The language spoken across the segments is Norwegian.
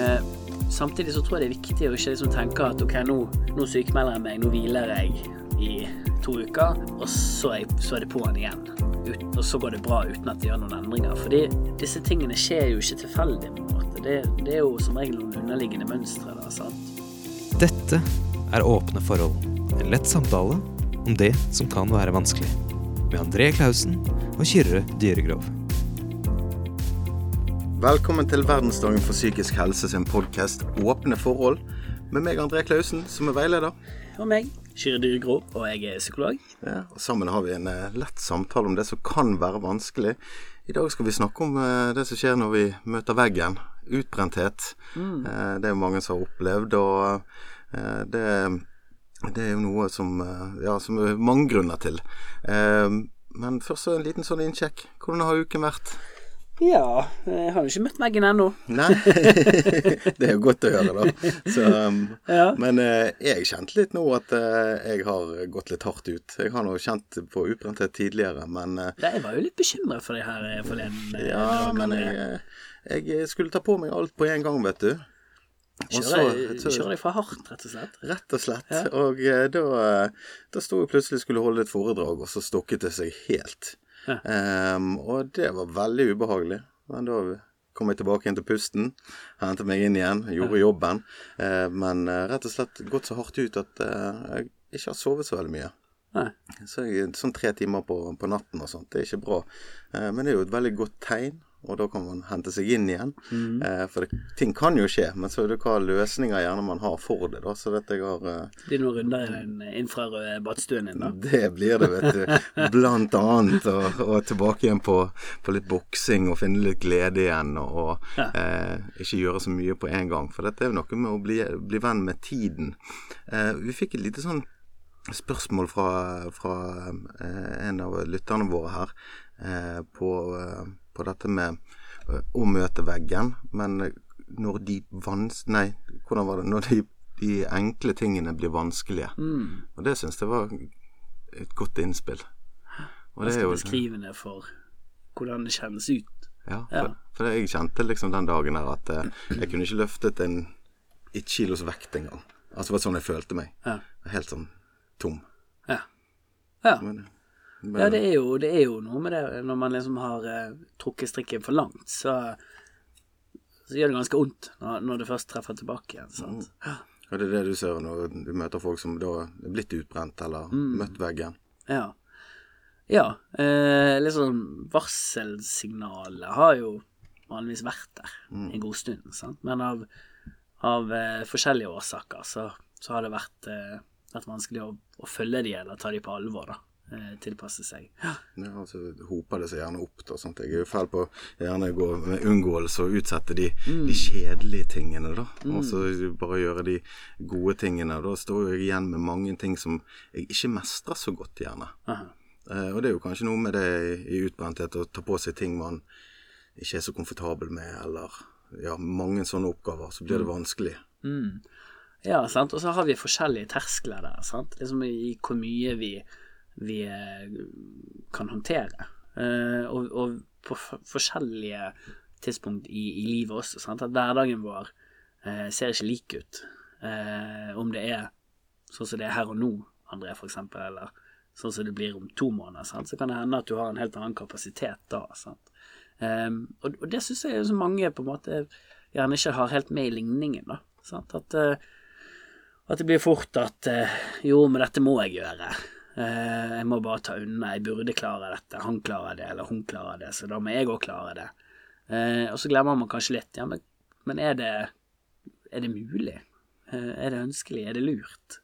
Eh, samtidig så tror jeg det er viktig å ikke liksom tenke at ok, nå, nå sykemelder jeg meg, nå hviler jeg i to uker, og så er, jeg, så er det på'n igjen. Ut, og så går det bra uten at de gjør noen endringer. Fordi disse tingene skjer jo ikke tilfeldig. på en måte. Det, det er jo som regel noen underliggende mønstre. der, sant? Dette er Åpne forhold. En lett samtale om det som kan være vanskelig. Med André Klausen og Kyrre Dyregrov. Velkommen til Verdensdagen for psykisk helse sin podkast Åpne forhold. Med meg André Klausen, som er veileder. Og meg, Kyrre Dyregrov, og jeg er psykolog. Ja, og Sammen har vi en eh, lett samtale om det som kan være vanskelig. I dag skal vi snakke om eh, det som skjer når vi møter veggen. Utbrenthet. Mm. det er jo mange som har opplevd, og eh, det, det er jo noe som eh, Ja, som er mange grunner til. Eh, men først en liten sånn innsjekk. Hvordan har uken vært? Ja, jeg har jo ikke møtt veggen ennå. Nei, det er jo godt å høre, da. Så, um, Ja. Men eh, jeg kjente litt nå at eh, jeg har gått litt hardt ut. Jeg har nå kjent på utbrenthet tidligere, men Nei, Jeg var jo litt bekymra for det her eh, forleden. eh, Ja, men jeg, eh, jeg skulle ta på meg alt på en gang, vet du. Kjøre deg for hardt, rett og slett? Rett og slett. Ja. Og eh, da, eh, da sto jeg plutselig skulle holde et foredrag, og så stokket det seg helt. Ja. Um, og det var veldig ubehagelig. Men da kom jeg tilbake igjen til pusten, hentet meg inn igjen, gjorde jobben. Uh, men uh, rett og slett gått så hardt ut at uh, jeg ikke har sovet så veldig mye. Nei. Så jeg, sånn tre timer på, på natten og sånt, det er ikke bra. Eh, men det er jo et veldig godt tegn, og da kan man hente seg inn igjen. Mm. Eh, for det, ting kan jo skje, men så er det hva løsninger gjerne man har for det. da, Så dette jeg har eh, Det blir noen runder i den infrarøde badstuen din, da. Det blir det, vet du. Blant annet. Og, og tilbake igjen på, på litt boksing og finne litt glede igjen. Og, Ja. eh, ikke gjøre så mye på en gang. For dette er jo noe med å bli, bli venn med tiden. Eh, vi fikk et lite sånn spørsmål fra, fra eh, en av lytterne våre her eh, på, på dette med eh, å møte veggen. Men eh, når de vans... Nei, hvordan var det? Når de, de enkle tingene blir vanskelige. Mm. Og det syns jeg var et godt innspill. Og det Ganske jo beskrivende for hvordan det kjennes ut. Ja, Ja. for, for jeg kjente liksom den dagen her at eh, jeg kunne ikke løftet en et kilos vekt engang. Altså det var sånn jeg følte meg. Ja. Helt sånn tom. Ja. Ja. Men, men, Ja, det er, jo, det er jo noe med det når man liksom har eh, trukket strikken for langt, så, så gjør det ganske vondt når, når det først treffer tilbake igjen. Sant? Ja. Det er det du ser når du møter folk som da er blitt utbrent eller Mm. møtt veggen. Ja. ja eh, litt sånn varselsignalet har jo vanligvis vært der en god stund, sant? men av, av eh, forskjellige årsaker så, så har det vært, eh, vært vanskelig å, å følge de eller ta de på alvor, da. Eh, tilpasse seg. Ja. Ja, altså hoper det seg gjerne opp. da, sånt. Jeg er jo fæl på gjerne gå med unngåelse og utsette de, de kjedelige tingene, da. Og så bare gjøre de gode tingene. Da står jeg igjen med mange ting som jeg ikke mestrer så godt, gjerne. Eh, og det er jo kanskje noe med det i utbrenthet å ta på seg ting man ikke er så komfortabel med, eller ja, mange sånne oppgaver. Så blir det vanskelig. Mm. Ja, sant. Og så har vi forskjellige terskler der, sant. Liksom i hvor mye vi, vi eh, kan håndtere. Eh, og, og på forskjellige tidspunkt i, i livet også, sant. At hverdagen vår eh, ser ikke lik ut. Om det er sånn som det er her og nå, André, for eksempel, eller sånn som det blir om to måneder, sant. Så kan det hende at du har en helt annen kapasitet da. Um, og, og det syns jeg så mange på en måte gjerne ikke har helt med i ligningen. da? At, uh, at det blir fort at uh, jo, men dette må jeg gjøre. Eh, jeg må bare ta unna. Jeg burde klare dette. Han klarer det, eller hun klarer det, så da må jeg òg klare det. Eh, og så glemmer man kanskje litt. Ja, men, men er, det, er det mulig? Eh, er det ønskelig? Er det lurt?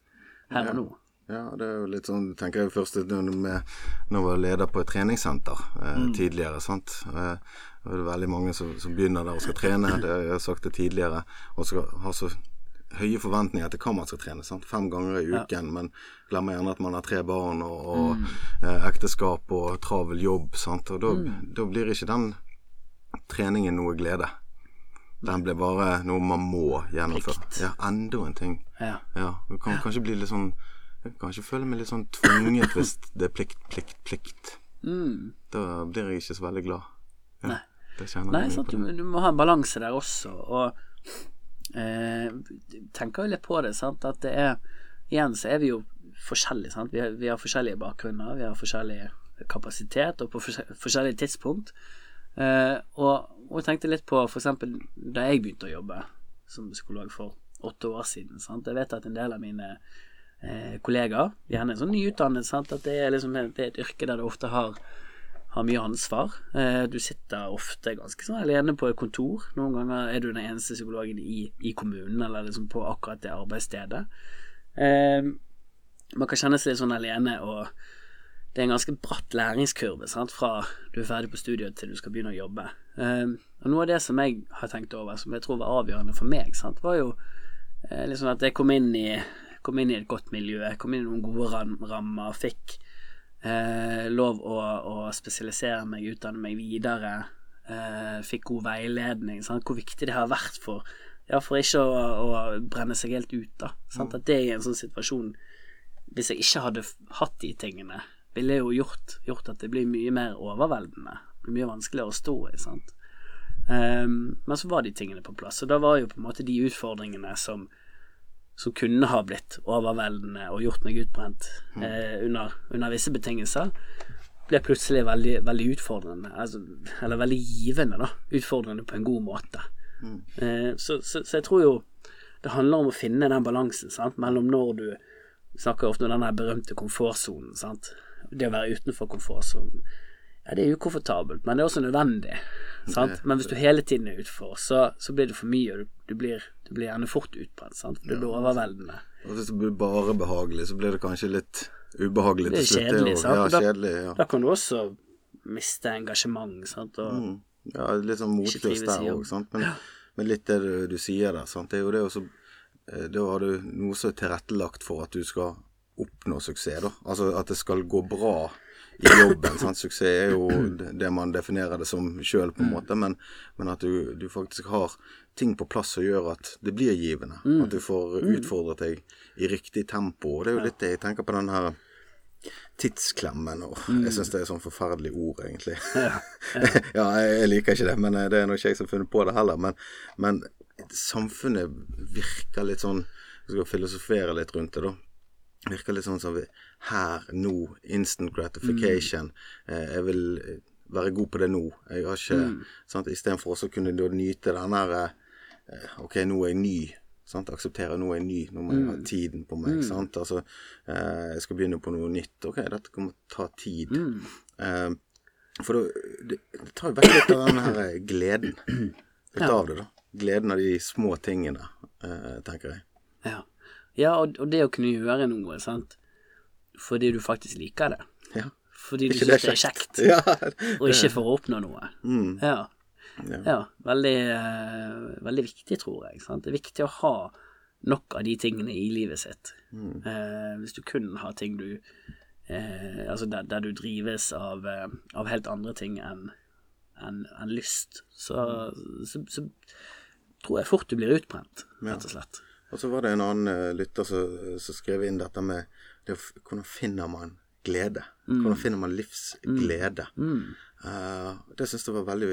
Her og nå? Ja, det er jo litt sånn, tenker jeg først når jeg var leder på et treningssenter eh, tidligere, sant. Eh, det er veldig mange som, som begynner der og skal trene, det, jeg har sagt det tidligere, og skal ha så høye forventninger til hva man skal trene. Sant? Fem ganger i uken, men glemmer gjerne at man har tre barn og, og eh, ekteskap og travel jobb. Sant? Og da, da blir ikke den treningen noe glede. Den blir bare noe man må gjennomføre. Plikt. Ja, enda en ting. Ja. Ja, du kan kanskje bli litt sånn Jeg kan kanskje føle meg litt sånn tvunget hvis det er plikt, plikt, plikt. Mm. Da blir jeg ikke så veldig glad. Ja, Nei. Nei, sant? Du, du må ha en balanse der også. Og eh, tenker jo litt på det, sant, at det er Igjen så er vi jo forskjellige, sant. Vi har, vi har forskjellige bakgrunner, vi har forskjellig kapasitet, og på forskjell- forskjellige tidspunkt. Eh, og, og tenkte litt på eksempel da jeg begynte å jobbe som psykolog for åtte år siden. Sant? Jeg vet at en del av mine eh, kollegaer, gjerne sånn nyutdannet, at det er, liksom, det er et yrke der du ofte har, har mye ansvar. Eh, du sitter ofte ganske sånn alene på et kontor. Noen ganger er du den eneste psykologen i, i kommunen, eller liksom på akkurat det arbeidsstedet. Eh, man kan kjenne seg litt sånn alene, og det er en ganske bratt læringskurve sant? fra du er ferdig på studiet til du skal begynne å jobbe. Eh, og Noe av det som jeg har tenkt over, som jeg tror var avgjørende for meg, sant? var jo liksom at jeg kom inn, i, kom inn i et godt miljø, kom inn i noen gode rammer, fikk eh, lov å, å spesialisere meg, utdanne meg videre, eh, fikk god veiledning. Sant? Hvor viktig det har vært for ja, for ikke å, å brenne seg helt ut, da. Sant? At det i en sånn situasjon Hvis jeg ikke hadde hatt de tingene, ville jo gjort, gjort at det blir mye mer overveldende. Det blir mye vanskeligere å stå i, sant. Um, men så var de tingene på plass. Og da var jo på en måte de utfordringene som som kunne ha blitt overveldende og gjort meg utbrent eh, under, under visse betingelser, ble plutselig veldig, veldig utfordrende. Altså, eller veldig givende, da. Utfordrende på en god måte. Eh, så, så, så jeg tror jo det handler om å finne den balansen sant? mellom når du snakker ofte om den berømte komfortsonen. Det å være utenfor komfortsonen. Ja, det er ukomfortabelt, men det er også nødvendig. Sant? Men hvis du hele tiden er utfor, så, så blir det for mye, og du, du, blir, du blir gjerne fort utbrent. Sant? Du det blir overveldende. Og hvis det blir bare behagelig, så blir det kanskje litt ubehagelig Det er til slutt. kjedelig, og- sant? Ja, kjedelig, ja. Da kan du også miste engasjement. Sant? Og, Mm. ja, litt sånn motløst der òg, sant. Men, men litt det du, du sier der, sant. Det er jo det også eh, Da har du noe som er tilrettelagt for at du skal oppnå suksess, da. Altså at det skal gå bra i jobben. sant? Suksess er jo det man definerer det som sjøl, på en måte, men, men at du, du faktisk har ting på plass som gjør at det blir givende. At du får utfordret deg i riktig tempo. Og det er jo litt det jeg tenker på den her tidsklemmen. Og jeg syns det er et sånn forferdelig ord, egentlig. Ja, jeg, jeg liker ikke det, men eh, det er nok ikke jeg som har funnet på det heller. Men, men samfunnet virker litt sånn Jeg skal filosofere litt rundt det, da. Virker litt sånn som her, nå, instant gratification. Mm. jeg vil eh, være god på det nå. Jeg har ikke sant? Istedenfor også å kunne nyte den her eh, Ok, nå er jeg ny. Sant? Akseptere nå er jeg ny. Nå må jeg ha tiden på meg. Sant? Altså, eh, jeg skal begynne på noe nytt. Ok, dette kommer til å ta tid. Mm. for det, det tar jo vekk litt av den her eh, gleden. Litt av det, da. Gleden av de små tingene, eh, tenker jeg. ja, ja og, og det å kunne gjøre noe, sant. Fordi du faktisk liker det. Ja. Fordi du syns det er kjekt, Ja. og ikke for å oppnå noe. Mm. Ja. Ja. ja veldig, eh, veldig viktig, tror jeg. Sant? Det er viktig å ha nok av de tingene i livet sitt. Mm. Eh, hvis du kun har ting du eh, Altså der, der du drives av, eh, av helt andre ting enn en, en lyst, så, så, så tror jeg fort du blir utbrent, rett og slett. Og så var det en annen eh, lytter som, som skrev inn dette med det, hvordan finner man glede? Hvordan finner man livsglede? Eh, det syns jeg var veldig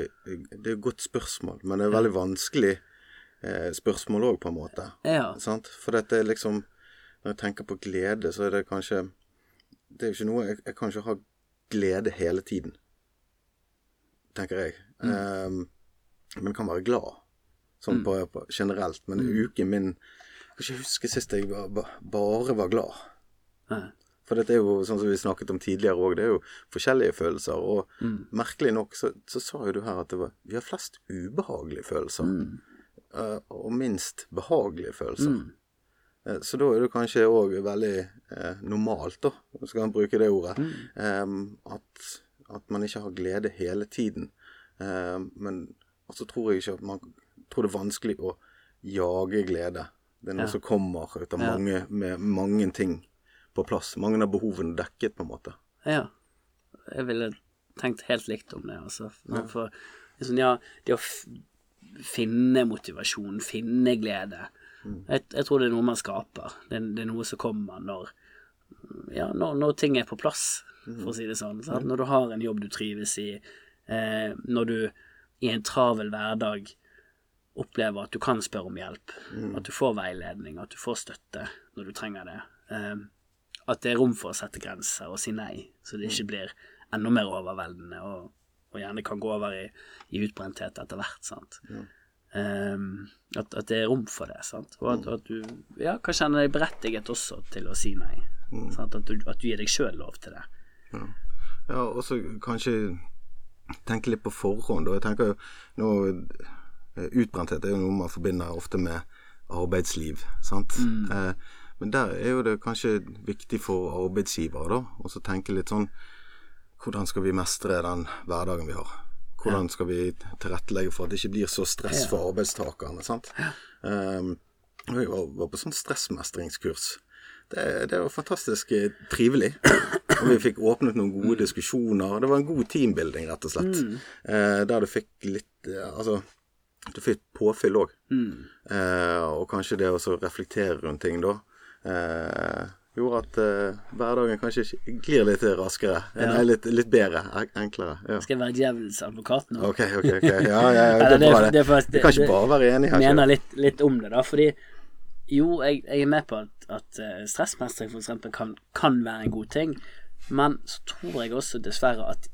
Det er et godt spørsmål, men det er veldig vanskelig eh, spørsmål òg, på en måte. Ja. For dette er liksom Når jeg tenker på glede, så er det kanskje Det er jo ikke noe Jeg, jeg kan ikke ha glede hele tiden, tenker jeg. Um, men kan være glad, sånn på, på generelt. Men uken min Jeg kan ikke huske sist jeg ba, ba, bare var glad. Nei. For dette er jo, sånn som vi snakket om tidligere òg, det er jo forskjellige følelser. Og merkelig nok så, så sa jo du her at det var, vi har flest ubehagelige følelser. Mm. og minst behagelige følelser. Mm. Så da er det kanskje òg veldig eh, normalt, da, skal man bruke det ordet, eh, at, at man ikke har glede hele tiden. Eh, men så tror jeg ikke at man tror det er vanskelig å jage glede. Det er noe Ja. som kommer ut av mange, med mange ting på plass. Mange av behovene dekket, på en måte. Ja. Jeg ville tenkt helt likt om det, altså. For, liksom, ja, det å finne motivasjon, finne glede jeg, jeg tror det er noe man skaper. Det, det er noe som kommer når Ja, når, når ting er på plass, for å si det sånn. Sant? Når du har en jobb du trives i, eh, når du i en travel hverdag oppleve at du kan spørre om hjelp. Mm. At du får veiledning, at du får støtte når du trenger det. Um, at det er rom for å sette grenser og si nei, så det Mm. ikke blir enda mer overveldende og, og gjerne kan gå over i, i utbrenthet etter hvert. sant? Eh, at, at det er rom for det, sant? og Mm. at, at du ja, kan kjenne deg berettiget også til å si nei. Mm. At, du, at du gir deg sjøl lov til det. Ja, og så kanskje tenke litt på forhånd. Og jeg tenker jo nå Utbrenthet er jo noe man forbinder ofte med arbeidsliv, sant. Eh, men der er jo det kanskje viktig for arbeidsgivere, da, å tenke litt sånn Hvordan skal vi mestre den hverdagen vi har? Hvordan skal vi tilrettelegge for at det ikke blir så stress for arbeidstakerne? sant? Um, jeg var, på sånn stressmestringskurs. Det, det var fantastisk eh, trivelig. Og vi fikk åpnet noen gode diskusjoner. Det var en god teambuilding, rett og slett. Eh, der du fikk litt eh, Altså, du får påfyll òg. Eh, og kanskje det å reflektere rundt ting da eh, gjorde at eh, hverdagen kanskje glir litt raskere. Nei, litt, litt bedre. Enklere. Ja. Skal jeg være djevelens advokat nå? Ok, ok. ok Ja, ja, ja det er bra, det. faktisk- kan ikke bare være enig her. mener litt, litt om det, da. Fordi jo, jeg, jeg er med på at, at eh, stressmestring eksempel kan, kan være en god ting, men så tror jeg også dessverre at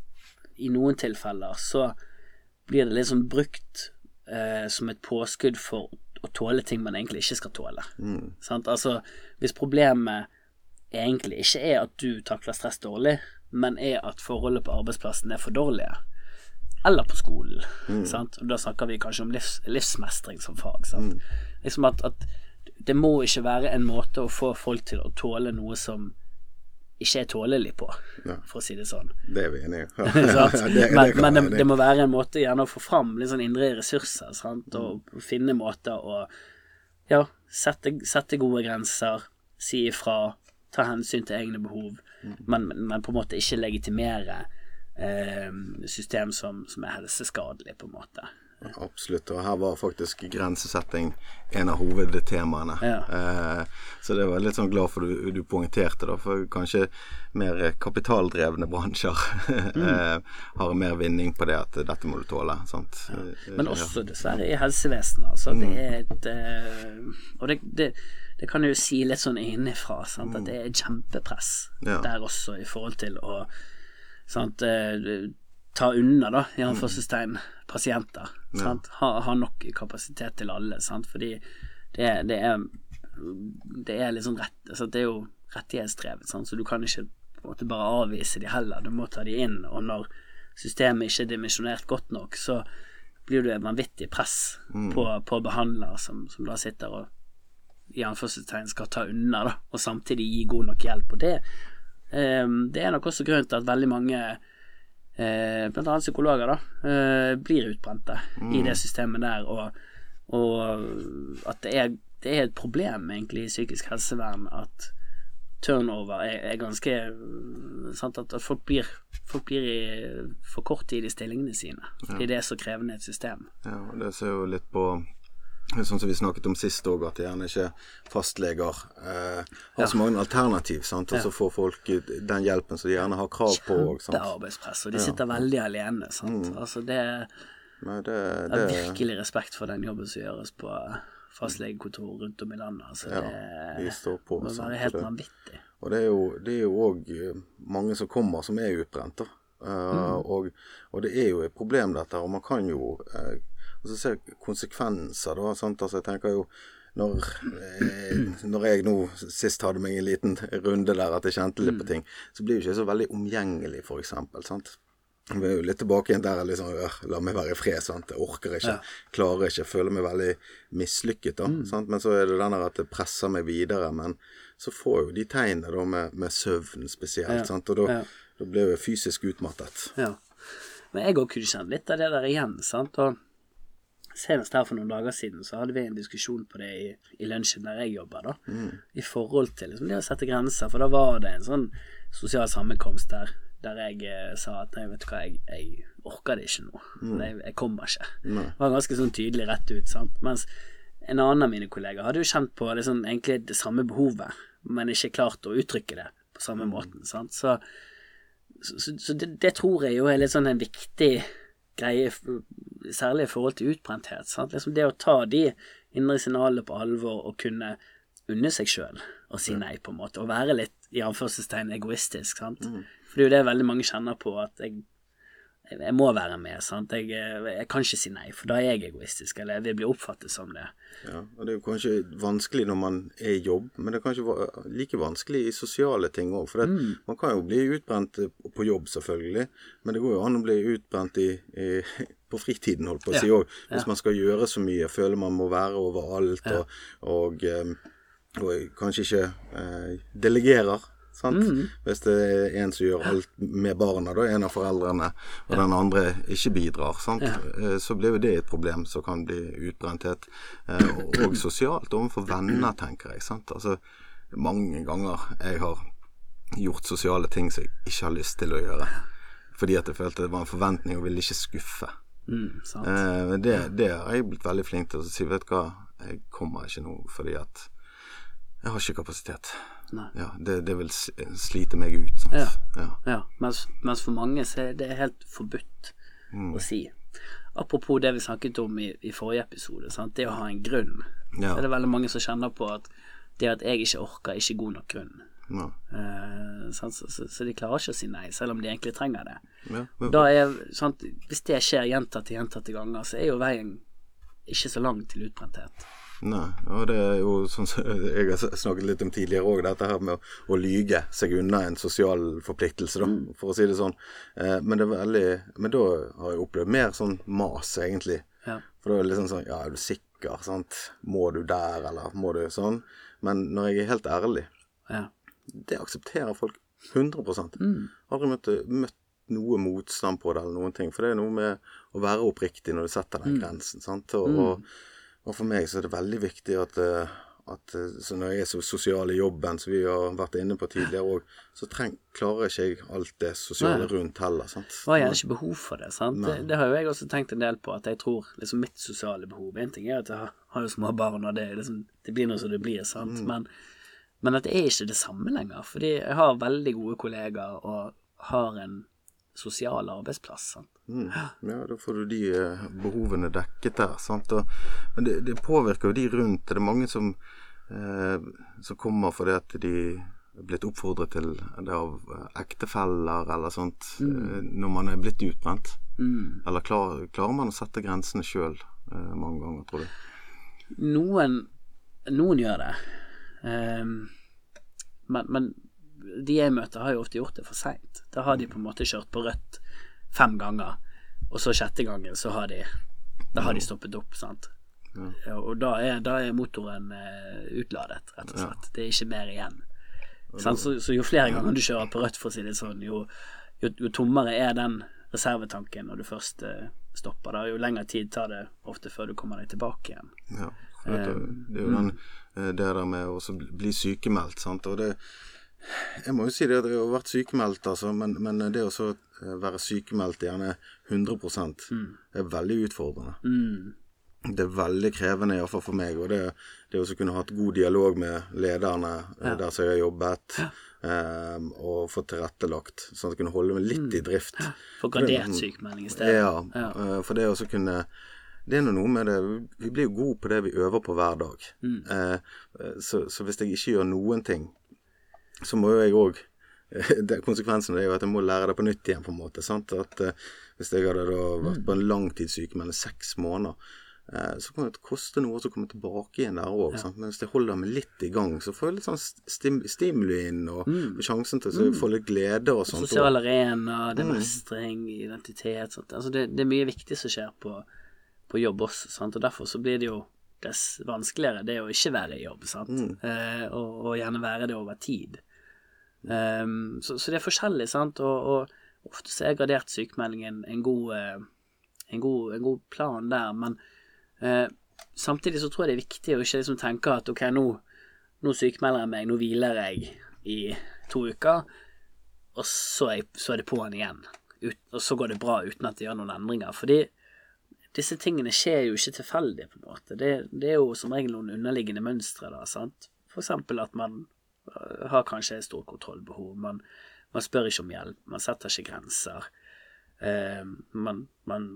i noen tilfeller så blir det liksom brukt eh, som et påskudd for å tåle ting man egentlig ikke skal tåle. Sant? Altså, hvis problemet egentlig ikke er at du takler stress dårlig, men er at forholdet på arbeidsplassen er for dårlige, eller på skolen. Sant? Og da snakker vi kanskje om livs, livsmestring som fag. Sant? Liksom at, at det må ikke være en måte å få folk til å tåle noe som ikke er tålelig på, for å si det sånn. Det er vi enige i. Men det men det, det må være en måte gjerne å få fram litt sånn indre ressurser, sant? og finne måter å ja, sette, sette gode grenser, si ifra, ta hensyn til egne behov, men, men på en måte ikke legitimere eh, system som, som er helseskadelig, på en måte. Absolutt. Og her var faktisk grensesetting en av hovedtemaene. Ja. Eh, så det var litt sånn glad for du, du poengterte, da. For kanskje mer kapitaldrevne bransjer eh, har mer vinning på det at dette må du tåle. Sant? Ja. Men også dessverre i helsevesenet. Altså, det er et eh, Og det, det, det kan jeg jo si litt sånn innenfra, sant, at det er kjempepress Ja. der også i forhold til å sant, eh, ta unna, da, i anførselstegn, pasienter. Sant? Ha, ha nok kapasitet til alle, sant, fordi det, det er Det er liksom rett altså, Det er jo rettighetsdrevet, sant, så du kan ikke måte bare avvise de heller. Du må ta de inn, og når systemet ikke er dimensjonert godt nok, så blir det et vanvittig press på, på behandler som, som da sitter og i anførselstegn skal ta unna, da, og samtidig gi god nok hjelp. Og det, um, det er nok også grunnen til at veldig mange, blant annet psykologer, da, eh, blir utbrente i det systemet der, og, og at det er, det er et problem egentlig i psykisk helsevern at turnover er, er ganske øh, sant, at, folk blir, folk blir i for kort tid i stillingene sine. Fordi det er så krevende et system. Ja, og det ser jo litt på Sånn som vi snakket om sist òg, at gjerne ikke fastleger eh, har så mange alternativ. Sant? Og så får folk den hjelpen som de gjerne har krav på. Og, Det sant? er arbeidspress, og de sitter veldig alene. Sant? Altså det, Nei, det, det er virkelig respekt for den jobben som gjøres på fastlegekontor rundt om i landet. Altså Ja, det de står på, må være helt vanvittig. Og det er jo det òg mange som kommer som er utbrent. da. mm. og, og det er jo et problem, dette. Og man kan jo uh, altså jeg konsekvenser, da. Sant? Altså, jeg tenker jo når, eh, når jeg nå sist hadde meg en liten runde der at jeg kjente litt på ting, så blir jo ikke jeg så veldig omgjengelig, for eksempel. Sant? Vi er jo litt tilbake igjen der jeg liksom øh, La meg være i fred. sant? Jeg orker ikke, klarer ikke, føler meg veldig mislykket. da, sant? Men så er det den der at det presser meg videre. Men så får jo de tegnene da med, med søvn spesielt. Ja, sant? Og da, ja. da blir jeg fysisk utmattet. Ja. Men jeg òg kunne kjent litt av det der igjen, sant. Og senest her for noen dager siden så hadde vi en diskusjon på det i, i lunsjen der jeg jobber, da. I forhold til liksom, det å sette grenser. For da var det en sånn sosial sammenkomst der der jeg eh, sa at nei, vet du hva, jeg, jeg orker det ikke nå. Jeg, jeg kommer ikke. Det var ganske sånn tydelig rett ut, sant. Mens en annen av mine kollegaer hadde jo kjent på liksom, egentlig det samme behovet, men ikke klart å uttrykke det på samme måten. Sant? Så, så, så det, det tror jeg jo er litt sånn en viktig greie særlig i forhold til utbrenthet. Sant? Liksom det å ta de indre signalene på alvor og kunne unne seg sjøl å si nei, på en måte, og være litt i anførselstegn egoistisk. Sant? For det er jo det veldig mange kjenner på, at jeg, jeg må være med. Sant? Jeg, jeg kan ikke si nei, for da er jeg egoistisk, eller jeg vil bli oppfattet som det. Ja, og Det er jo kanskje vanskelig når man er i jobb, men det er kanskje like vanskelig i sosiale ting òg. For det, man kan jo bli utbrent eh, på jobb, selvfølgelig, men det går jo an å bli utbrent i, i, på fritiden, holdt på å si òg. Hvis man skal gjøre så mye, føler man må være overalt og, og, eh, og kanskje ikke eh, delegerer. Sant? Hvis det er en som gjør alt med barna, da, en av foreldrene, og den andre ikke bidrar, sant? Eh, så blir jo det et problem som kan bli utbrenthet. Eh, og, sosialt overfor venner, tenker jeg. Sant? Altså, mange ganger jeg har gjort sosiale ting som jeg ikke har lyst til å gjøre. Fordi at jeg følte det var en forventning og ville ikke skuffe. Mm, sant? Eh, det, det har jeg blitt veldig flink til å si. Vet du hva, jeg kommer ikke nå fordi at jeg har ikke kapasitet. Ja, det, det vil slite meg ut. Ja. Ja. Ja, mens, mens for mange så er det helt forbudt Mm. å si. Apropos det vi snakket om i, i forrige episode, sant? det å ha en grunn. Ja. Så er det veldig mange som kjenner på at det at jeg ikke orker, er ikke god nok grunn. Ja. Eh, så, så, så de klarer ikke å si nei, selv om de egentlig trenger det. Ja. Men, er, sant? Hvis det skjer gjentatte gjentatte ganger, så er jo veien ikke så lang til utbrenthet. Nei, og det er jo sånn som jeg har snakket litt om tidligere òg, dette her med å, å lyge seg unna en sosial forpliktelse, da, for å si det sånn. Eh, men det er veldig Men da har jeg opplevd mer sånn mas, egentlig. Ja. For da er det liksom sånn Ja, er du sikker, sant? Må du der, eller må du sånn? Men når jeg er helt ærlig, Ja. Det aksepterer folk 100 Aldri møtt, møtt noe motstand på det eller noen ting. For det er noe med å være oppriktig når du setter den grensen. sant? Og, og, og for meg så er det veldig viktig at, eh, at eh, så når jeg er så sosial i jobben, som vi har vært inne på tidligere òg, så treng, klarer ikke jeg alt det sosiale Nei. rundt heller. sant? Det jeg har ikke behov for det. sant? Det, det har jo jeg også tenkt en del på, at jeg tror liksom mitt sosiale behov En ting er at jeg har, har jo små barn, og det, liksom, det blir noe som det blir, sant. Men, men at det er ikke det samme lenger. Fordi jeg har veldig gode kollegaer og har en sosial arbeidsplass. Mm. Ja, da får du de eh, behovene dekket der. Sant? Og, men det, det påvirker jo de rundt. Det er mange som, eh, som kommer fordi at de er blitt oppfordret til det av eh, ektefeller eller sånt mm. når man er blitt utbrent. Mm. Eller klar, klarer man å sette grensene sjøl eh, mange ganger, tror du? Noen, noen gjør det. Ehm, men, men de jeg møter, har jo ofte gjort det for seint. Da har de på en måte kjørt på rødt fem ganger, og så sjette gangen så har de Da har de stoppet opp, sant. Ja, og da er, da er motoren eh, utladet, rett og slett. Det er ikke mer igjen. Så, så jo flere ganger du kjører på rødt, for å si det sånn, jo, jo, jo tommere er den reservetanken når du først eh, stopper. er Jo lengre tid tar det ofte før du kommer deg tilbake igjen. Ja. for at Det, det er jo den, eh, det der med å bli sykemeldt, sant. Og det Jeg må jo si det at jeg har vært sykemeldt, altså, men, men det å eh, være sykemeldt gjerne 100 er veldig utfordrende. Mm. Det er veldig krevende, iallfall for meg. Og det, det å kunne hatt god dialog med lederne ja. der som jeg har jobbet, eh, og fått tilrettelagt, sånn at jeg kunne holde meg litt i drift. Få gradert sykemelding i stedet. Ja, eh, for det å kunne Det er noe med det Vi blir jo gode på det vi øver på hver dag. Mm. eh, så, så hvis jeg ikke gjør noen ting, så må jo jeg òg Konsekvensen er jo at jeg må lære det på nytt igjen, på en måte. At eh, Hvis jeg hadde vært på en langtidssykemelding seks måneder, eh, så kan det koste noe å komme tilbake igjen der òg. Men hvis jeg holder meg litt i gang, så får jeg litt sånn stim stimuli inn, og mm. sjansen til å få litt glede og sånt. Sosial arena, det er mestring, identitet sånt. Altså det, det er mye viktig som skjer på, på jobb også, sant? og derfor så blir det jo dess vanskeligere det å ikke være i jobb, sant? Eh, og, og gjerne være det over tid. Um, så, så det er forskjellig, sant, og, og ofte så er gradert sykemelding en, en, god, eh, en, god, en god plan der, men eh, samtidig så tror jeg det er viktig å ikke liksom tenke at ok, nå, nå sykemelder jeg meg, nå hviler jeg i to uker, og så er, jeg, så er det på'n igjen. Ut, og så går det bra uten at det gjør noen endringer. Fordi disse tingene skjer jo ikke tilfeldig, på en måte. Det, det er jo som regel noen underliggende mønstre, da, sant. For eksempel at man øh, har kanskje et stort kontrollbehov. Man, man spør ikke om hjelp, man setter ikke grenser. Eh, man, man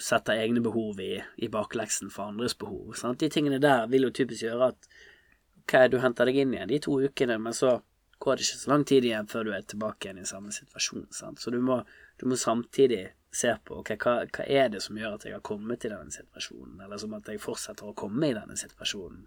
setter egne behov i, i bakleksen for andres behov. Sant? De tingene der vil jo typisk gjøre at ok, du henter deg inn igjen de to ukene, men så går det ikke så lang tid igjen før du er tilbake igjen i samme situasjon. Sant? Så du må, du må samtidig se på ok, hva, hva er det som gjør at jeg har kommet i denne situasjonen, eller som at jeg fortsetter å komme i denne situasjonen.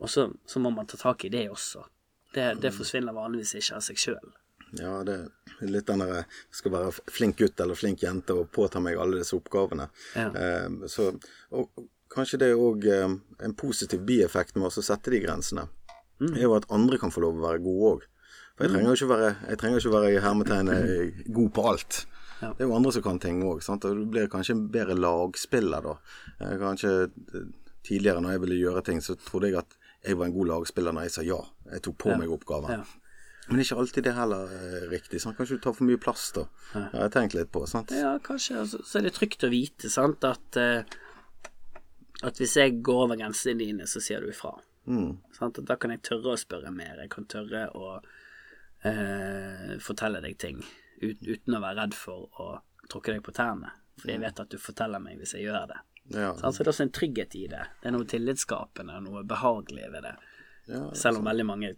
Og så, så må man ta tak i det også. Det, det forsvinner vanligvis ikke av seg sjøl. Ja, det er litt den derre skal være flink gutt eller flink jente og påta meg alle disse oppgavene. Ja. Eh, så, og kanskje det er òg eh, en positiv bieffekt med å sette de grensene, Mm. er jo at andre kan få lov å være gode òg. For jeg trenger jo ikke være, jeg trenger ikke være i hermetegn eh, god på alt. Ja. Det er jo andre som kan ting òg, du blir kanskje en bedre lagspiller da. Eh, Kanskje tidligere når jeg ville gjøre ting, så trodde jeg at jeg var en god lagspiller når jeg sa ja. Jeg tok på Ja. meg oppgaven. Ja. Men det ikke alltid det heller er riktig. Sant? Kanskje du tar for mye plass, da. Det har jeg tenkt litt på. sant? Ja, kanskje. Altså, så er det trygt å vite, sant, at eh, At hvis jeg går over grensene dine, så sier du ifra. Mm. Sant? Da kan jeg tørre å spørre mer. Jeg kan tørre å eh, fortelle deg ting ut, uten å være redd for å tråkke deg på tærne. Fordi jeg vet at du forteller meg hvis jeg gjør det. Ja. Så det er også en trygghet i det. Det er noe tillitsskapende, noe behagelig ved det. Ja, Selv om veldig mange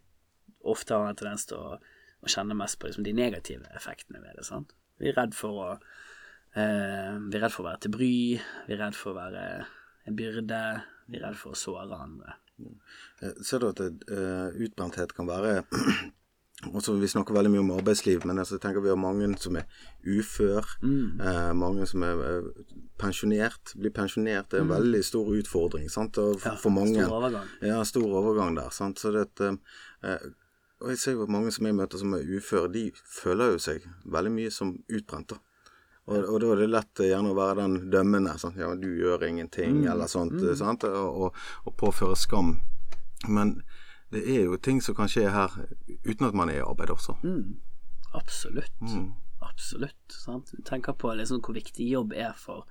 ofte har en tendens til å, å kjenne mest på liksom, de negative effektene ved det. Sant? Vi er redd for å eh, Vi er redd for å være til bry. Vi er redd for å være en byrde. Vi er redd for å såre andre. Eh, Ser du at uh, utbrenthet kan være også Vi snakker veldig mye om arbeidsliv, men altså, jeg tenker vi har mange som er ufør. Eh, mange som er eh, pensjonert. Blir pensjonert det er en veldig stor utfordring sant? Og for, for mange. Stor overgang. Ja, stor overgang der. Sant? Så det eh, og jeg ser jo at mange som jeg møter som er uføre, de føler jo seg veldig mye som utbrent. Og, og da er det lett eh, gjerne å være den dømmende. Sant? Ja, du gjør ingenting, eller sånt. Mm. Sant? Og, og, og påføre skam. Men det er jo ting som kan skje her uten at man er i arbeid også. Mm. Absolutt. Absolutt. Sant? Du tenker på liksom hvor viktig jobb er for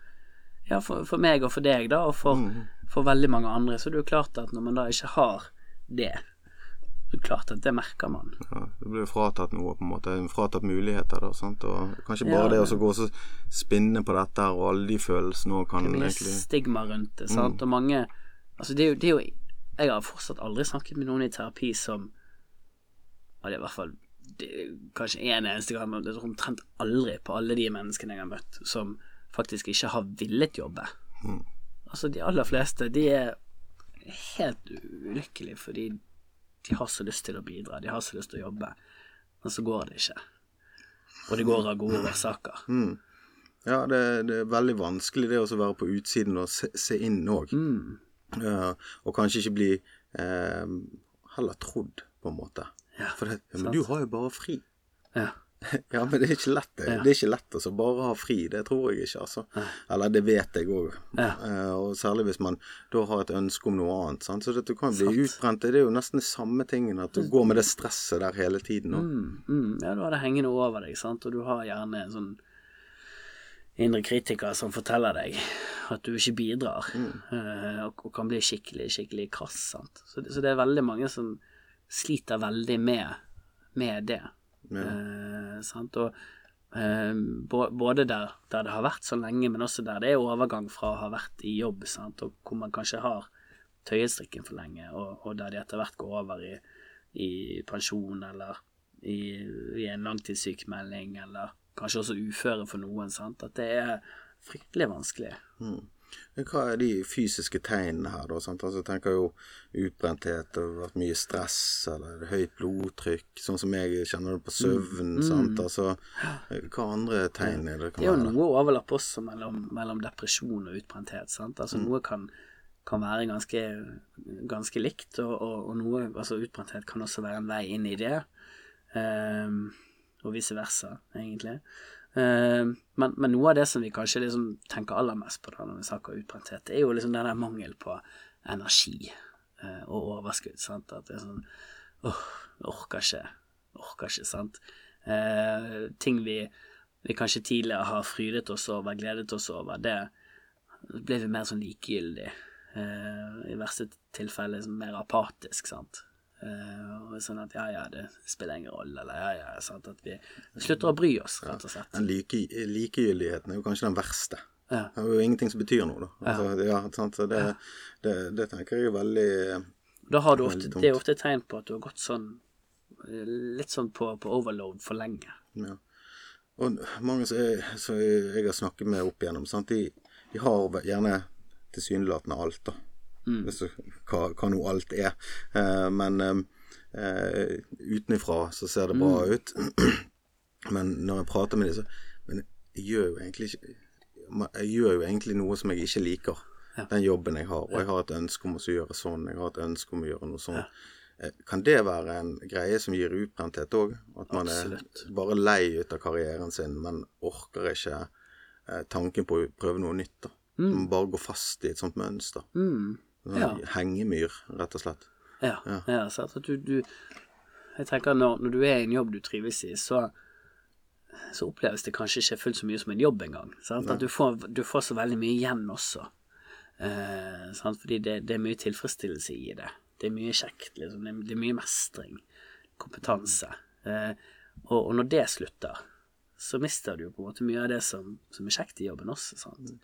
ja, for, for meg og for deg, da, og for, for veldig mange andre. Så det er jo klart at når man da ikke har det, er klart at det merker man. Ja, det blir fratatt noe, på en måte. Fratatt muligheter. Da, sant? Og kanskje bare Ja, det å gå og så spinne på dette her, og alle de følelsene òg kan Det blir egentlig stigma rundt det, sant, og mange Altså, det er jo, det er jo Jeg har fortsatt aldri snakket med noen i terapi som Og det er i hvert fall det, Kanskje én eneste gang, men det er omtrent aldri på alle de menneskene jeg har møtt, som faktisk ikke har villet jobbe. Altså, de aller fleste, de er helt ulykkelige fordi de har så lyst til å bidra, de har så lyst til å jobbe, men så går det ikke. Og det går av gode årsaker. Ja, det, det er veldig vanskelig det å være på utsiden og se, se inn òg. Mm. Uh, og kanskje ikke bli uh, heller trodd, på en måte. Ja, For det, ja, men du har jo bare fri. Ja. Ja, men det er ikke lett, det. Ja. Det er ikke lett å bare ha fri. Det tror jeg ikke, altså. Eller det vet jeg òg. Ja. og særlig hvis man da har et ønske om noe annet. Sant? Så du kan bli utbrent. Det er jo nesten det samme tingen, at du går med det stresset der hele tiden. Mm, mm, ja, du har det hengende over deg, sant, og du har gjerne en sånn indre kritiker som forteller deg at du ikke bidrar, eh, og, og kan bli skikkelig, skikkelig krass, sant. Så, så det er veldig mange som sliter veldig med, med det. Eh, sant? Og eh, både der, der det har vært så lenge, men også der det er overgang fra å ha vært i jobb, sant? og hvor man kanskje har tøyet strikken for lenge, og, og der de etter hvert går over i, i pensjon eller i, i en langtidssykemelding, eller kanskje også uføre for noen. Sant? At det er fryktelig vanskelig. Men Hva er de fysiske tegnene her, da? Sant? Altså, jeg tenker jo utbrenthet, det har vært mye stress, eller høyt blodtrykk, sånn som jeg kjenner det på søvn. Sant? Altså, hva andre tegn er det det er jo noe overlapp også mellom, mellom depresjon og utbrenthet. Sant? Altså Noe kan, kan være ganske, ganske likt, og, og, og noe Altså utbrenthet kan også være en vei inn i det. um, og vice versa, egentlig. Ehm, men, men noe av det som vi kanskje liksom tenker aller mest på da når vi snakker utbrenthet, er jo liksom den der mangel på energi eh, og overskudd. Sant? At det er sånn åh, orker ikke. Orker ikke, sant. Eh, ting vi, vi kanskje tidligere har frydet oss over, gledet oss over, det ble vi mer sånn likegyldig. Eh, I verste tilfelle liksom mer apatisk, sant. Eh, og sånn at ja, ja, det spiller ingen rolle, eller ja, ja, sant, at vi slutter å bry oss, rett og slett. Den like, likegyldigheten er jo kanskje den verste. Ja. Det er jo ingenting som betyr noe, da. Altså, ja, sant? Så det, det, det tenker jeg er veldig Da har du ofte, det er ofte et tegn på at du har gått sånn litt sånn på, på overload for lenge. Ja. Og mange som jeg, som jeg har snakket med opp igjennom, sant? De, de har gjerne tilsynelatende alt, da. Du, hva, hva nå alt er. Eh, men eh, utenifra så ser det bra ut. men når jeg prater med dem, så Men jeg gjør jo egentlig ikke Jeg gjør jo egentlig noe som jeg ikke liker. Den jobben jeg har. Og jeg har et ønske om å gjøre sånn. Jeg har et ønske om å gjøre noe sånn. Ja. Kan det være en greie som gir utbrenthet òg? At man Absolutt. er bare lei ut av karrieren sin, men orker ikke eh, tanken på å prøve noe nytt. da. Man bare går fast i et sånt mønster. Mm. Sånn Ja. Hengemyr, rett og slett. Ja, ja. sant, at du, du Jeg tenker når, når du er i en jobb du trives i, så så oppleves det kanskje ikke fullt så mye som en jobb engang. At du får, du får så veldig mye igjen også. Eh, sant? Fordi det, det er mye tilfredsstillelse i det. Det er mye kjekt, liksom. Det er, det er mye mestring. Kompetanse. Eh, og, og når det slutter, så mister du jo på en måte mye av det som, som er kjekt i jobben også. Sant?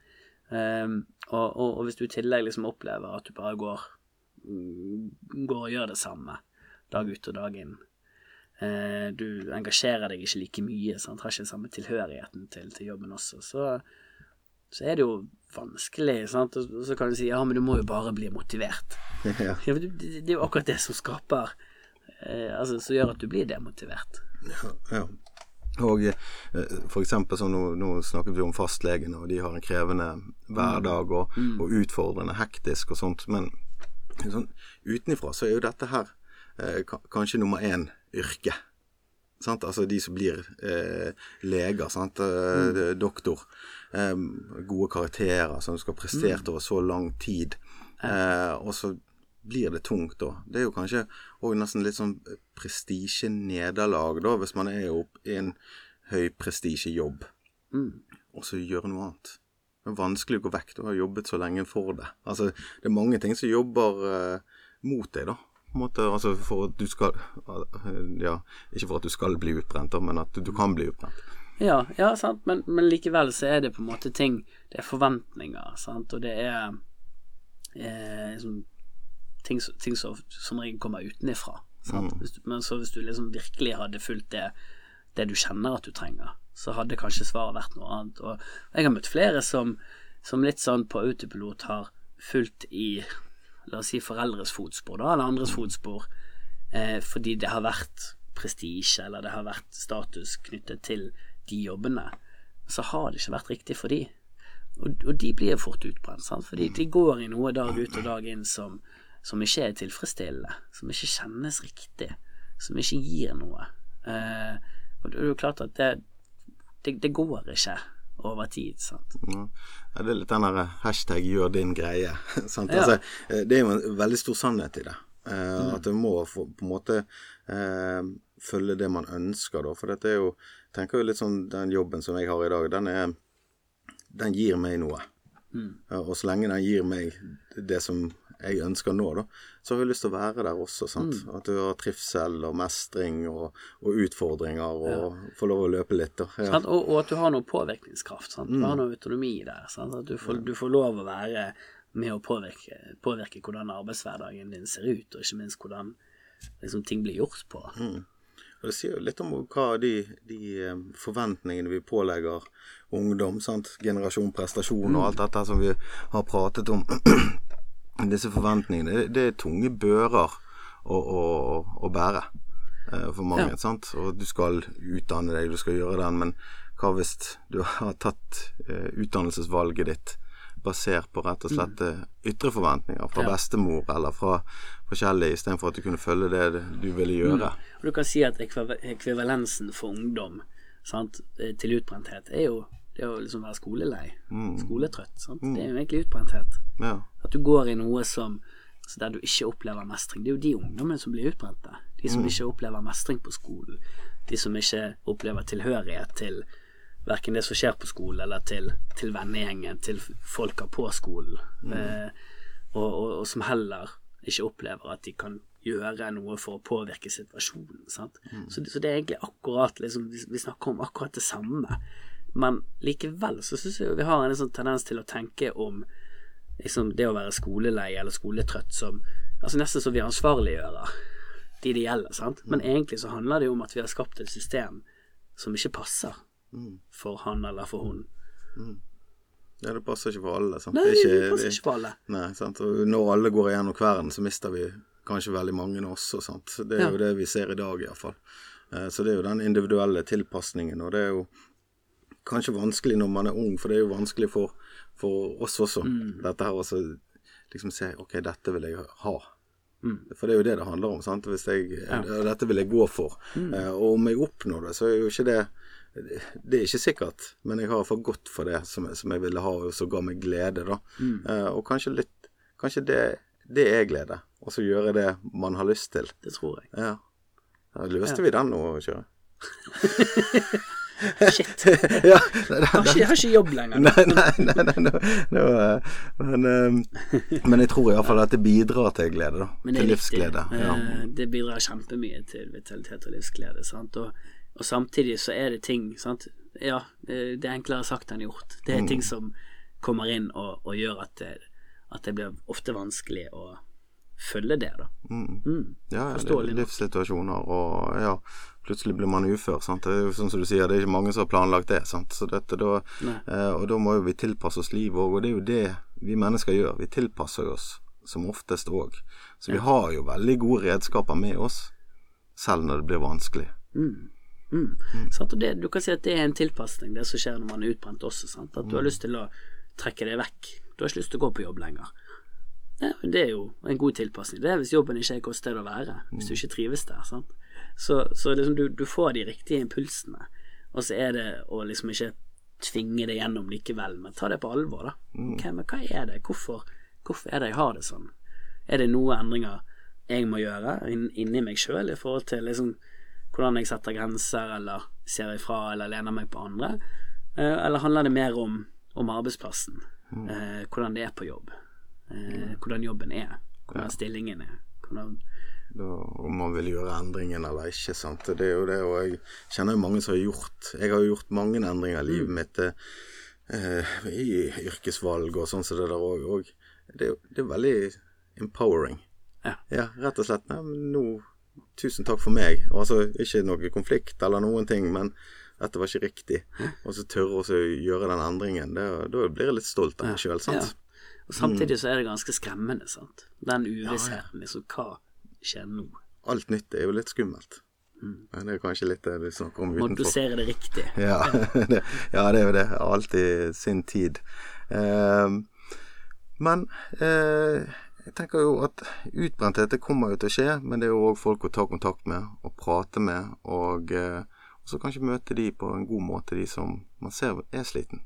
Eh, og, og, og hvis du i tillegg liksom opplever at du bare går mm, går og gjør det samme dag ut og dag inn. uh, du engasjerer deg ikke like mye, sant? har ikke den samme tilhørigheten til, til jobben også. Så, så er det jo vanskelig, sant? Og så kan du si ja, men du må jo bare bli motivert. ja. Ja, det, det det er jo akkurat det som skaper uh, Altså som gjør at du blir demotivert. Ja, ja. Og eh, eksempel som nå, nå snakket vi om fastlegene, og de har en krevende hverdag og, og utfordrende, hektisk og sånt. Men sånn, utenifra så er jo dette her eh, kanskje nummer én yrke. Sant? Altså de som blir eh, leger, sant? Eh, det- doktor. Eh, gode karakterer som skal ha prestert over så lang tid. Eh, og så blir det tungt da. Det er jo kanskje òg nesten litt sånn prestisjenederlag, da, hvis man er opp i en høy prestisjejobb, og så gjør noe annet. Det er vanskelig å gå vekk. Du har jobbet så lenge for det. Altså, det er mange ting som jobber eh, mot deg, da. Måte, altså for at du skal Ja, ikke for at du skal bli utbrent, men at du, du kan bli utbrent. Ja, ja, sant, men, men likevel så er det på en måte ting Det er forventninger, sant, og det er eh, liksom, ting, ting som som regel kommer utenifra. Mm. Men så hvis du liksom virkelig hadde fulgt det, det du kjenner at du trenger, så hadde kanskje svaret vært noe annet. Og jeg har møtt flere som, som litt sånn på autopilot har fulgt i la oss si foreldres fotspor, da, eller andres fotspor, eh, fordi det har vært prestisje, eller det har vært status knyttet til de jobbene, så har det ikke vært riktig for de. Og, og de blir fort utbrent, sant? fordi de går i noe dag ut og dag inn som, som ikke er tilfredsstillende, som ikke kjennes riktig, som ikke gir noe. Eh, og det er jo klart at det, det, det går ikke over tid, sant. Ja. Det er litt den der hashtag 'gjør din greie'. sant? Ja. Altså, eh, det er jo en veldig stor sannhet i det. Eh, At du må få, på en måte eh, følge det man ønsker, da. For dette er jo tenker jo litt sånn Den jobben som jeg har i dag, den er Den gir meg noe. Mm. og så lenge den gir meg det som jeg ønsker nå, da, så har jeg lyst til å være der også. sant? At du har trivsel og mestring og, og utfordringer og får lov å løpe litt. da. Ja. Og, og at du har noe påvirkningskraft. Sant? Du har noe autonomi der. Sant? At du får, du får lov å være med å påvirke, påvirke hvordan arbeidshverdagen din ser ut, og ikke minst hvordan liksom, ting blir gjort på. Og Det sier jo litt om hva de, de eh, forventningene vi pålegger ungdom. sant? Generasjon prestasjon og alt dette som vi har pratet om. Disse forventningene, det, det er tunge bører å, å, å bære eh, for mange. Ja. sant? Og du skal utdanne deg, du skal gjøre den, men hva hvis du har tatt eh, utdannelsesvalget ditt basert på rett og slett eh, ytre forventninger fra Mm. Ja. bestemor eller fra forskjellige, istedenfor at du kunne følge det du ville gjøre? Og du kan si at ekvivalensen for ungdom sant, til utbrenthet er jo det å liksom være skolelei, skoletrøtt. Sant? Det er jo egentlig utbrenthet. Ja. At du går i noe som så der du ikke opplever mestring. Det er jo de ungdommene som blir utbrente. De som ikke opplever mestring på skolen. De som ikke opplever tilhørighet til verken det som skjer på skolen, eller til, til vennegjengen, til folka på skolen. Eh, og, og, og som heller ikke opplever at de kan gjøre noe for å påvirke situasjonen. Sant? Så, så det er egentlig akkurat liksom, vi, vi snakker om akkurat det samme. Men likevel så syns jeg vi har en sånn tendens til å tenke om liksom, det å være skolelei eller skoletrøtt som altså Nesten som vi ansvarliggjører de det gjelder. Sant? Men egentlig så handler det jo om at vi har skapt et system som ikke passer for han eller for hun. Ja, det passer ikke for alle. Sant? Nei, det, ikke, det passer ikke for alle. Nei, sant? Og når alle går igjennom kvelden, så mister vi kanskje veldig mange også. Sant? Det er Ja. jo det vi ser i dag, iallfall. Så det er jo den individuelle tilpasningen, og det er jo kanskje vanskelig når man er ung, for det er jo vanskelig for, for oss også. Mm. Dette her også liksom se Ok, dette vil jeg ha. Mm. For det er jo det det handler om. sant? Jeg, Dette vil jeg gå for. Mm. Eh, og om jeg oppnår det, så er jo ikke det Det er ikke sikkert, men jeg har for godt for det som, som jeg ville ha, og som ga meg glede. da. Mm. Eh, og kanskje litt Kanskje det, det er glede, og så gjøre det man har lyst til. Det tror jeg. Ja. Da løste vi den nå, Kjøre? Shit. ja, Jeg har ikke, jeg har ikke jobb lenger. Nei, nei, nei, nei nå, eh, men, eh, men jeg tror iallfall at det bidrar til glede, da. Til livsglede. Ja. Eh, Det bidrar kjempemye til vitalitet og livsglede. Sant? Og, og samtidig så er det ting sant? Ja, eh, det er enklere sagt enn gjort. Det er ting som kommer inn og, og gjør at det, at det blir ofte vanskelig å følge det, da. Mm. Mm. Ja, ja, er livssituasjoner, og ja, plutselig blir man ufør. Sant? Det er jo sånn som du sier, det er ikke mange som har planlagt det. Sant? Så dette, da, eh, og da må jo vi tilpasse oss livet òg, og det er jo det vi mennesker gjør. Vi tilpasser oss som oftest òg. Så vi har jo veldig gode redskaper med oss, selv når det blir vanskelig. Mm. Mm. Sant? Og det, du kan si at det er en tilpasning, det som skjer når man er utbrent også. Sant? At du har lyst til å trekke det vekk. Du har ikke lyst til å gå på jobb lenger. Ja, det er jo en god tilpasning. Det er hvis jobben ikke er et godt sted å være. Hvis du ikke trives der. Sant? Så, så liksom du, du får de riktige impulsene, og så er det å liksom ikke tvinge det gjennom likevel, men ta det på alvor, da. Okay, men hva er det? Hvorfor, hvorfor er det jeg har det sånn? Er det noen endringer jeg må gjøre inn, inni meg sjøl i forhold til liksom hvordan jeg setter grenser, eller ser ifra, eller lener meg på andre? Eh, eller handler det mer om, om arbeidsplassen? Eh, hvordan det er på jobb? Eh, hvordan jobben er? Hvordan stillingen er? Hvordan da, om man vil gjøre endringen eller ikke. sant? Det er jo det, og jeg kjenner jo mange som har gjort Jeg har jo gjort mange endringer i livet mitt eh, i yrkesvalg og sånn som det der òg. Det, det er veldig empowering. Ja. rett og slett. Nei, men nå Tusen takk for meg. Og altså ikke noe konflikt eller noen ting, men dette var ikke riktig. Og så tørre å gjøre den endringen. Da blir jeg litt stolt av meg sjøl, sant? Ja. Og samtidig så er det ganske skremmende, sant. Den uvissheten, liksom. Hva skjer nå? Alt nytt er jo litt skummelt. Men det er kanskje litt det du snakker om Må utenfor. dosere det riktig. Ja, det, ja, det er jo det. Alltid sin tid. Eh, men eh, jeg tenker jo at utbrenthet det kommer jo til å skje, men det er jo òg folk å ta kontakt med og prate med, og, eh, så kanskje møte de på en god måte, de som man ser er sliten.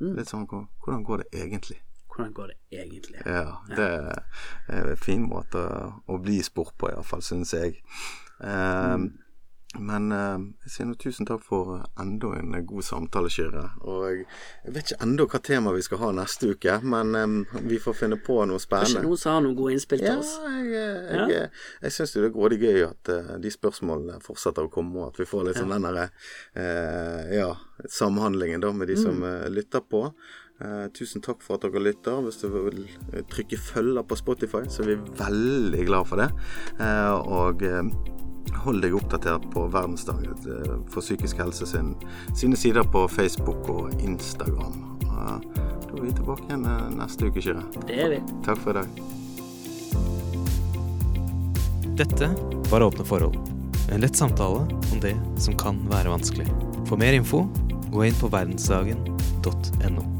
Litt sånn hvordan går det egentlig? Hvordan går det egentlig? Ja, det er en fin måte å bli spurt på, iallfall, syns jeg. Eh, Men eh, jeg sier nå tusen takk for enda en god samtale, Kyrre. Og jeg, vet ikke enda hva tema vi skal ha neste uke, men eh, vi får finne på noe spennende. Kanskje noen som har noen gode innspill Ja, til oss? jeg, jeg, jeg, jeg syns det er grådig gøy at uh, de spørsmålene fortsetter å komme, og at vi får litt sånn den derre uh, ja, samhandlingen da med de som eh, lytter på. Eh, tusen takk for at dere lytter. Hvis du vil eh, trykke følger på Spotify, så er vi veldig glad for det. Eh, og eh, hold deg oppdatert på Verdensdagen for psykisk helse sin, sine sider på Facebook og Instagram. Eh, da er vi tilbake igjen neste uke, Kyrre. Det er vi. Takk for i dag. Dette var Åpne forhold. En lett samtale om det som kan være vanskelig. For mer info, gå inn på verdensdagen.no.